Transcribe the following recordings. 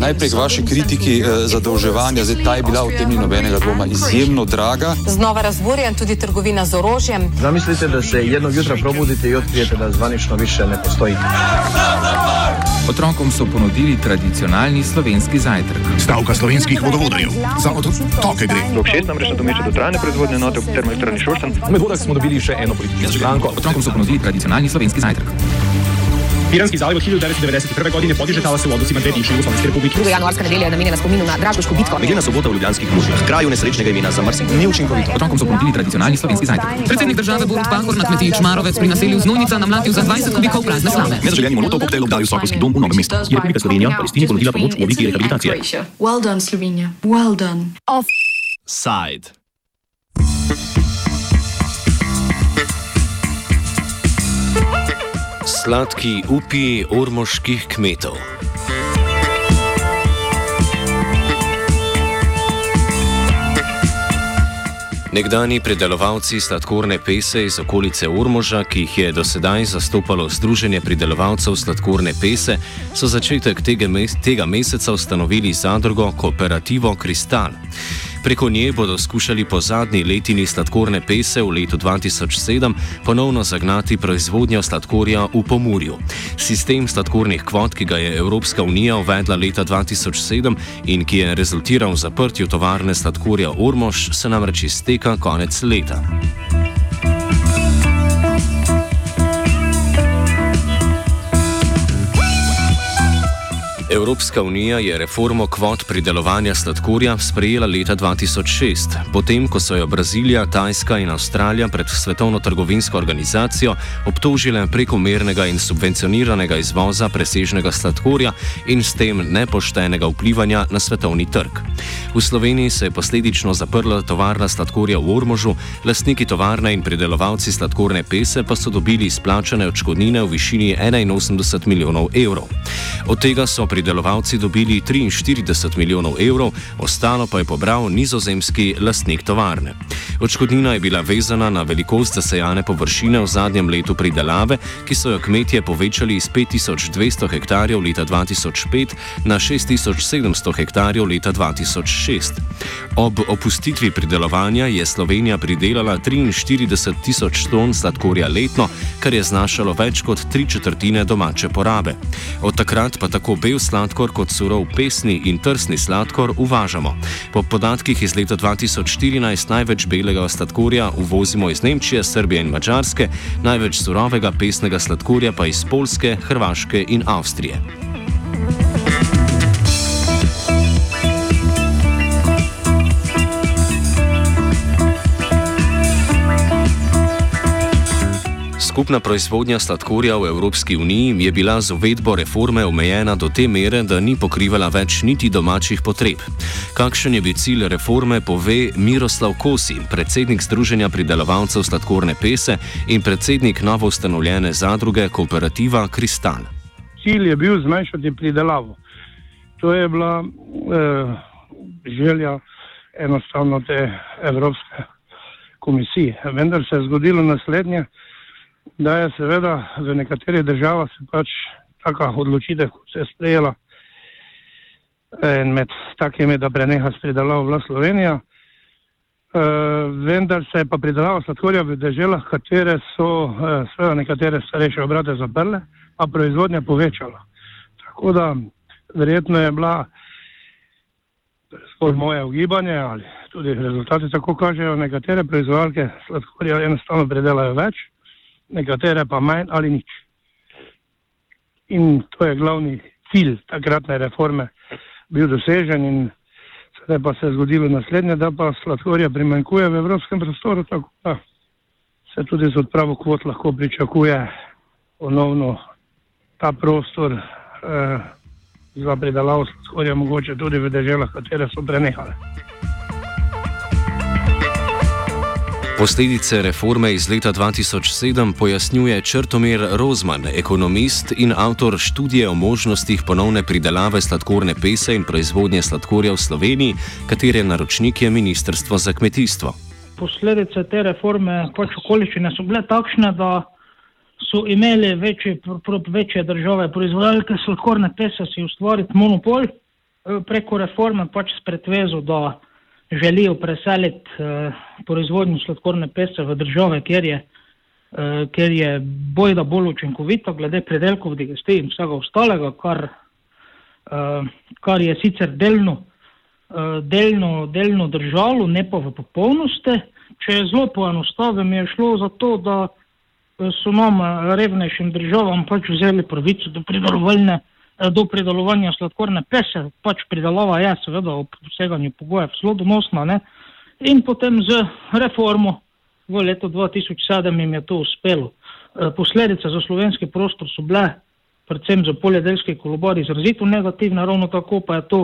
Najprej k vaši kritiki eh, zadolževanja. Zdaj, ta je bila v tem ni nobenega dvoma izjemno draga. Znova razburjen tudi trgovina z orožjem. Zamislite, da se jednog jutra probudite i otkrijete da zvanično više ne postoji. Otrokom so ponudili tradicionalni slovenski zajtrk. Stavka slovenskih vodovodarjev. Za otroke gre. Rok šest namreč nadomešča dotrajne proizvodnje note v termoelektrarni Šoštan. Med vodah smo dobili še eno politično stranko. Otrokom so ponudili tradicionalni slovenski zajtrk. Piranski zaliv od 1991. godine podižetala se v odnosima dve bivše Jugoslavijske republike. 2. januarska nedelja je namenjena spominu na Dražgoško bitko. Nedeljna sobota v Ljubljanskih mužah, kraju nesrečnega imena za Mrsik, ni učinkovito. Otrokom so ponudili tradicionalni slovenski zajtrk. Predsednik države Borut Pahor na kmetiji Čmarovec pri naselju Znojnica namlatil za 20 kubikov prazne slame. Med željenim molotov koktejl obdali Sokolski dom v Novem mestu. Je Republika Slovenija Palestini ponudila pomoč v obliki rehabilitacije. Well done, Slovenija. Well done. Side. Sladki upi ormoških kmetov. Nekdani pridelovalci sladkorne pese iz okolice Urmoža, ki jih je do sedaj zastopalo Združenje pridelovalcev sladkorne pese, so začetek tega, mes tega meseca ustanovili zadrugo Kooperativo Kristal. Preko nje bodo skušali po zadnji letini sladkorne pese v letu 2007 ponovno zagnati proizvodnjo sladkorja v Pomurju. Sistem sladkornih kvot, ki ga je Evropska unija uvedla leta 2007 in ki je rezultiral v zaprtju tovarne sladkorja Ormož, se namreč izteka konec leta. Evropska unija je reformo kvot pridelovanja sladkorja sprejela leta 2006, potem ko so jo Brazilija, Tajska in Avstralija pred Svetovno trgovinsko organizacijo obtožile prekomernega in subvencioniranega izvoza presežnega sladkorja in s tem nepoštenega vplivanja na svetovni trg. V Sloveniji se je posledično zaprla tovarna sladkorja v Ormožu, lastniki tovarne in pridelovalci sladkorne pese pa so dobili izplačane odškodnine v višini 81 milijonov evrov. Od tega so pridelovalci dobili 43 milijonov evrov, ostalo pa je pobral nizozemski lastnik tovarne. Odškodnina je bila vezana na velikost zasejane površine v zadnjem letu pridelave, ki so jo kmetje povečali iz 5200 hektarjev leta 2005 na 6700 hektarjev leta 2006. Ob opustitvi pridelovanja je Slovenija pridelala 43 tisoč ton sladkorja letno, kar je znašalo več kot tri četrtine domače porabe. Od takrat pa tako bel sladkor kot surov pesni in trsni sladkor uvažamo. Po podatkih iz leta 2014 največ belega sladkorja uvozimo iz Nemčije, Srbije in Mačarske, največ surovega pesnega sladkorja pa iz Polske, Hrvaške in Avstrije. Skupna proizvodnja sladkorja v Evropski uniji je bila z uvedbo reforme omejena do te mere, da ni pokrivala več niti domačih potreb. Kakšen je bil cilj reforme, pove Miroslav Kosi, predsednik Združenja pridelovalcev sladkorne pese in predsednik novo ustanovljene zadruge Kooperativa Kristal. Cilj je bil zmanjšati pridelavo. To je bila eh, želja enostavno te Evropske komisije. Vendar se je zgodilo naslednje da je seveda v nekaterih državah se pač taka odločitev, kot se je sprejela in med takimi, da preneha s pridelavo vla Slovenija. E, vendar se je pa pridelava sladkorja v državah, katere so e, seveda nekatere starejše obrate zaprle, pa proizvodnja povečala. Tako da verjetno je bila skozi moje ugibanje ali tudi rezultati tako kažejo, nekatere proizvajalke sladkorja enostavno pridelajo več nekatere pa manj ali nič. In to je glavni cilj takratne reforme bil dosežen in sedaj pa se je zgodilo naslednje, da pa sladkorja primanjkuje v evropskem prostoru, tako da se tudi z odpravo kvot lahko pričakuje ponovno ta prostor eh, za pridelavo sladkorja, mogoče tudi v državah, katere so prenehale. Posledice reforme iz leta 2007 pojasnjuje Črtomir Rozman, ekonomist in avtor študije o možnostih ponovne pridelave sladkorne pese in proizvodnje sladkorja v Sloveniji, katere naročnik je Ministrstvo za kmetijstvo. Posledice te reforme, pač okoliščine so bile takšne, da so imeli večje, večje države proizvajalke sladkorne pese si ustvariti monopol preko reforme, pač s pretvezo, da želijo preseliti proizvodnjo sladkorne pese v države, kjer je, kjer je bojda bolj učinkovito glede predelkov, digestij in vsega ostalega, kar, kar je sicer delno, delno, delno držalo, ne pa v popolnosti. Če je zelo poenostavim, je šlo za to, da so nam revnejšim državam pač vzeli pravico do pridelovalne, do pridelovanja sladkorne pese, pač pridelava je seveda ob vseganju pogojev zelo donosna, ne? in potem z reformo v letu 2007 jim je to uspelo. Posledice za slovenski prostor so bile, predvsem za poljedelski kolobor, izrazito negativne, ravno tako pa je to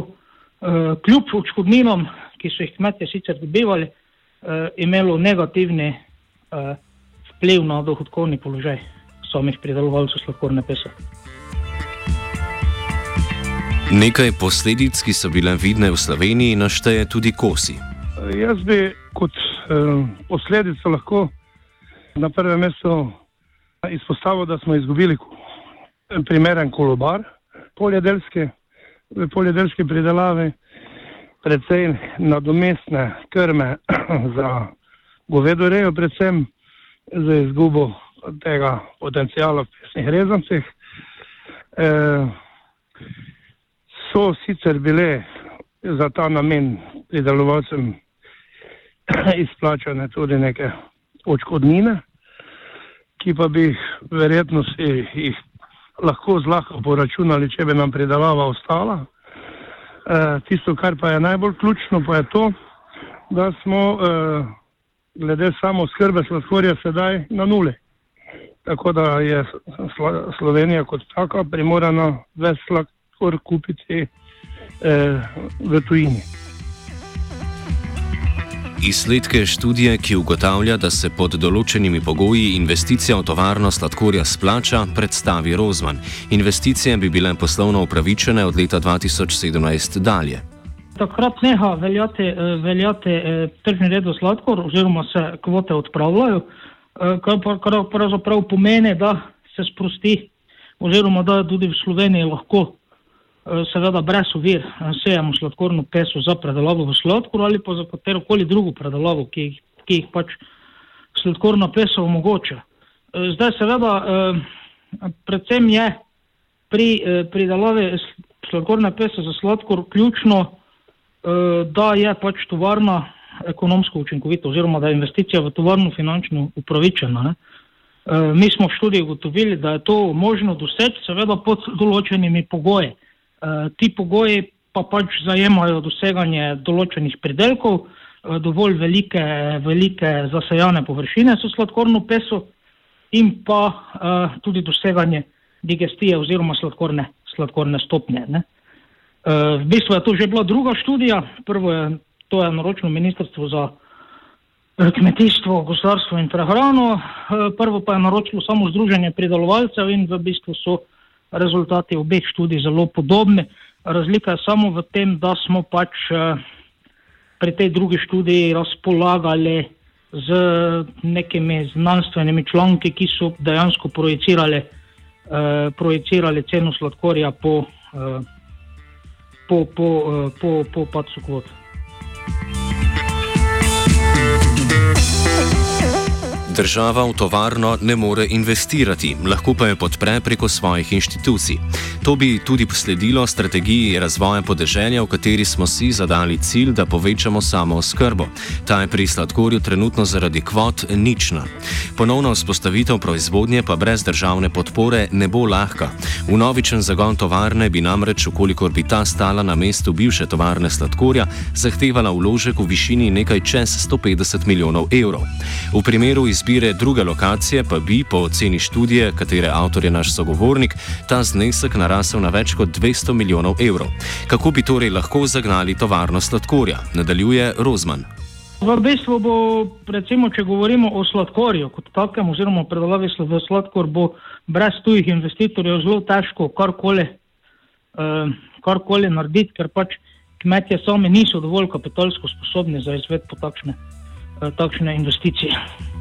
kljub očkodninom, ki so jih kmetje sicer dobivali, imelo negativni vpliv na dohodkovni položaj samih pridelovalcev sladkorne pese. Nekaj posledic, ki so bile vidne v Sloveniji, našteje tudi kosi. Jaz bi kot eh, posledico lahko na prvem mestu izpostavil, da smo izgubili primeren kolobar poljedelske, v poljedelski pridelavi, predvsem nadomestne krme za govedorejo, predvsem za izgubo tega potencijala v pesnih rezancih. E, so sicer bile za ta namen pridelovalcem izplačane tudi neke očkodnine, ki pa bi verjetno si jih lahko zlahka poračunali, če bi nam pridelava ostala. E, tisto, kar pa je najbolj ključno, pa je to, da smo e, glede samo skrbe sladkorja sedaj na nuli. Tako da je Slovenija kot taka primorana več sladkor kupiti eh, v tujini. Izsledke študije, ki ugotavlja, da se pod določenimi pogoji investicija v tovarno sladkorja splača, predstavi Rozman. Investicije bi bile poslovno upravičene od leta 2017 dalje. Takrat neha veljati, veljati tržni red za sladkor, oziroma se kvote odpravljajo, kar, kar pravzaprav pomeni, da se sprosti, oziroma da tudi v Sloveniji lahko seveda brez ovir sejemo sladkorno peso za predelavo v sladkor ali pa za katero koli drugo predelavo, ki, ki jih pač sladkorna pesa omogoča. Zdaj seveda predvsem je pri pridelavi sladkorne pese za sladkor ključno, da je pač tovarna ekonomsko učinkovita oziroma da je investicija v tovarno finančno upravičena. Ne? Mi smo v študiji ugotovili, da je to možno doseči seveda pod določenimi pogoji. Ti pogoji pa pač zajemajo doseganje določenih pridelkov, dovolj velike, velike zasajane površine s sladkorno peso in pa tudi doseganje digestije oziroma sladkorne, sladkorne stopnje. Ne. V bistvu je to že bila druga študija, prvo je to je naročilo Ministrstvo za kmetijstvo, gozdarstvo in prehrano, prvo pa je naročilo samo Združenje pridelovalcev in v bistvu so rezultati obeh študij zelo podobni. Razlika je samo v tem, da smo pač pri tej drugi študiji razpolagali z nekimi znanstvenimi članki, ki so dejansko projicirali, eh, projicirali ceno sladkorja po, eh, po, po, eh, po, po padcu kvot. Država v tovarno ne more investirati, lahko pa jo podpre preko svojih inštitucij. To bi tudi posledilo strategiji razvoja podeželja, v kateri smo si zadali cilj, da povečamo samo oskrbo. Ta je pri sladkorju trenutno zaradi kvot nična. Ponovna vzpostavitev proizvodnje pa brez državne podpore ne bo lahka. V novičen zagon tovarne bi namreč, ukolikor bi ta stala na mestu bivše tovarne sladkorja, zahtevala vložek v višini nekaj čez 150 milijonov evrov. V primeru iz izbire druge lokacije pa bi, po oceni študije, katere avtor je naš sogovornik, ta znesek narasel na več kot 200 milijonov evrov. Kako bi torej lahko zagnali tovarno sladkorja? Nadaljuje Rozman. V bistvu bo, recimo, če govorimo o sladkorju kot takem, oziroma predelavi v sladkor, bo brez tujih investitorjev zelo težko karkoli, eh, karkoli narediti, ker pač kmetje sami niso dovolj kapitalsko sposobni za izvedbo takšne, eh, takšne investicije.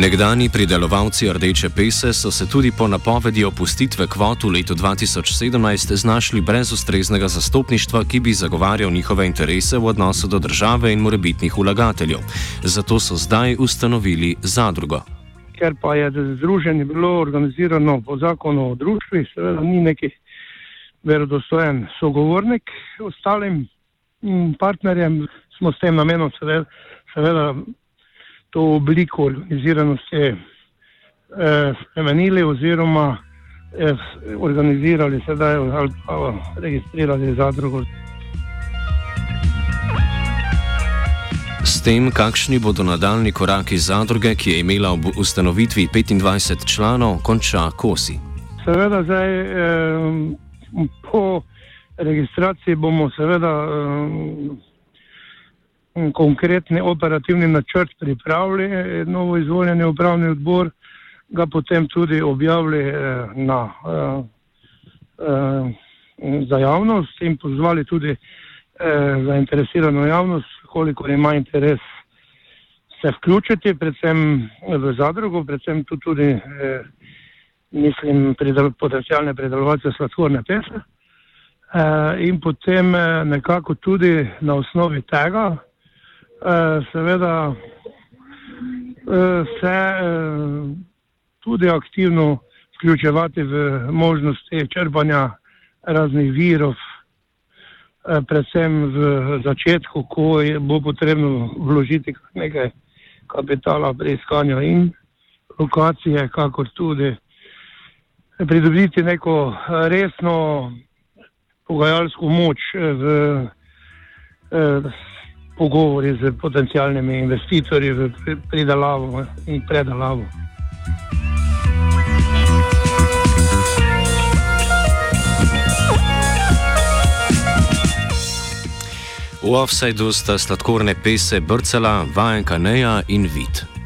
Nekdani pridelovalci rdeče pese so se tudi po napovedi opustitve kvot v letu 2017 znašli brez ustreznega zastopništva, ki bi zagovarjal njihove interese v odnosu do države in morebitnih vlagateljev. Zato so zdaj ustanovili zadrugo. Ker pa je združenje bilo organizirano po zakonu o družbi, seveda ni neki verodostojen sogovornik ostalim mm, partnerjem, smo s tem namenom seveda, seveda to obliko organiziranosti eh, spremenili oziroma eh, organizirali sedaj ali pa registrirali zadrugo. S tem, kakšni bodo nadaljni koraki zadruge, ki je imela ob ustanovitvi 25 članov, konča kosi. Seveda, zdaj, eh, po registraciji bomo seveda eh, konkretni operativni načrt pripravili, novo izvoljeni upravni odbor, ga potem tudi objavili eh, na, eh, eh, za javnost in pozvali tudi zainteresirano javnost, koliko ima interes se vključiti, predvsem v zadrugo, predvsem tu tudi, mislim, pridel, potencijalne predelovalce sladkorne pese. In potem nekako tudi na osnovi tega, Eh, seveda eh, se eh, tudi aktivno vključevati v možnosti črpanja raznih virov, predvsem v začetku, ko je bo potrebno vložiti nekaj kapitala pri iskanju in lokacije, kakor tudi pridobiti neko resno pogajalsko moč v pogovori z potencijalnimi investitorji v pridelavo in predelavo. V offsajdu sta sladkorne pese brcala, vajenka Neja in vid.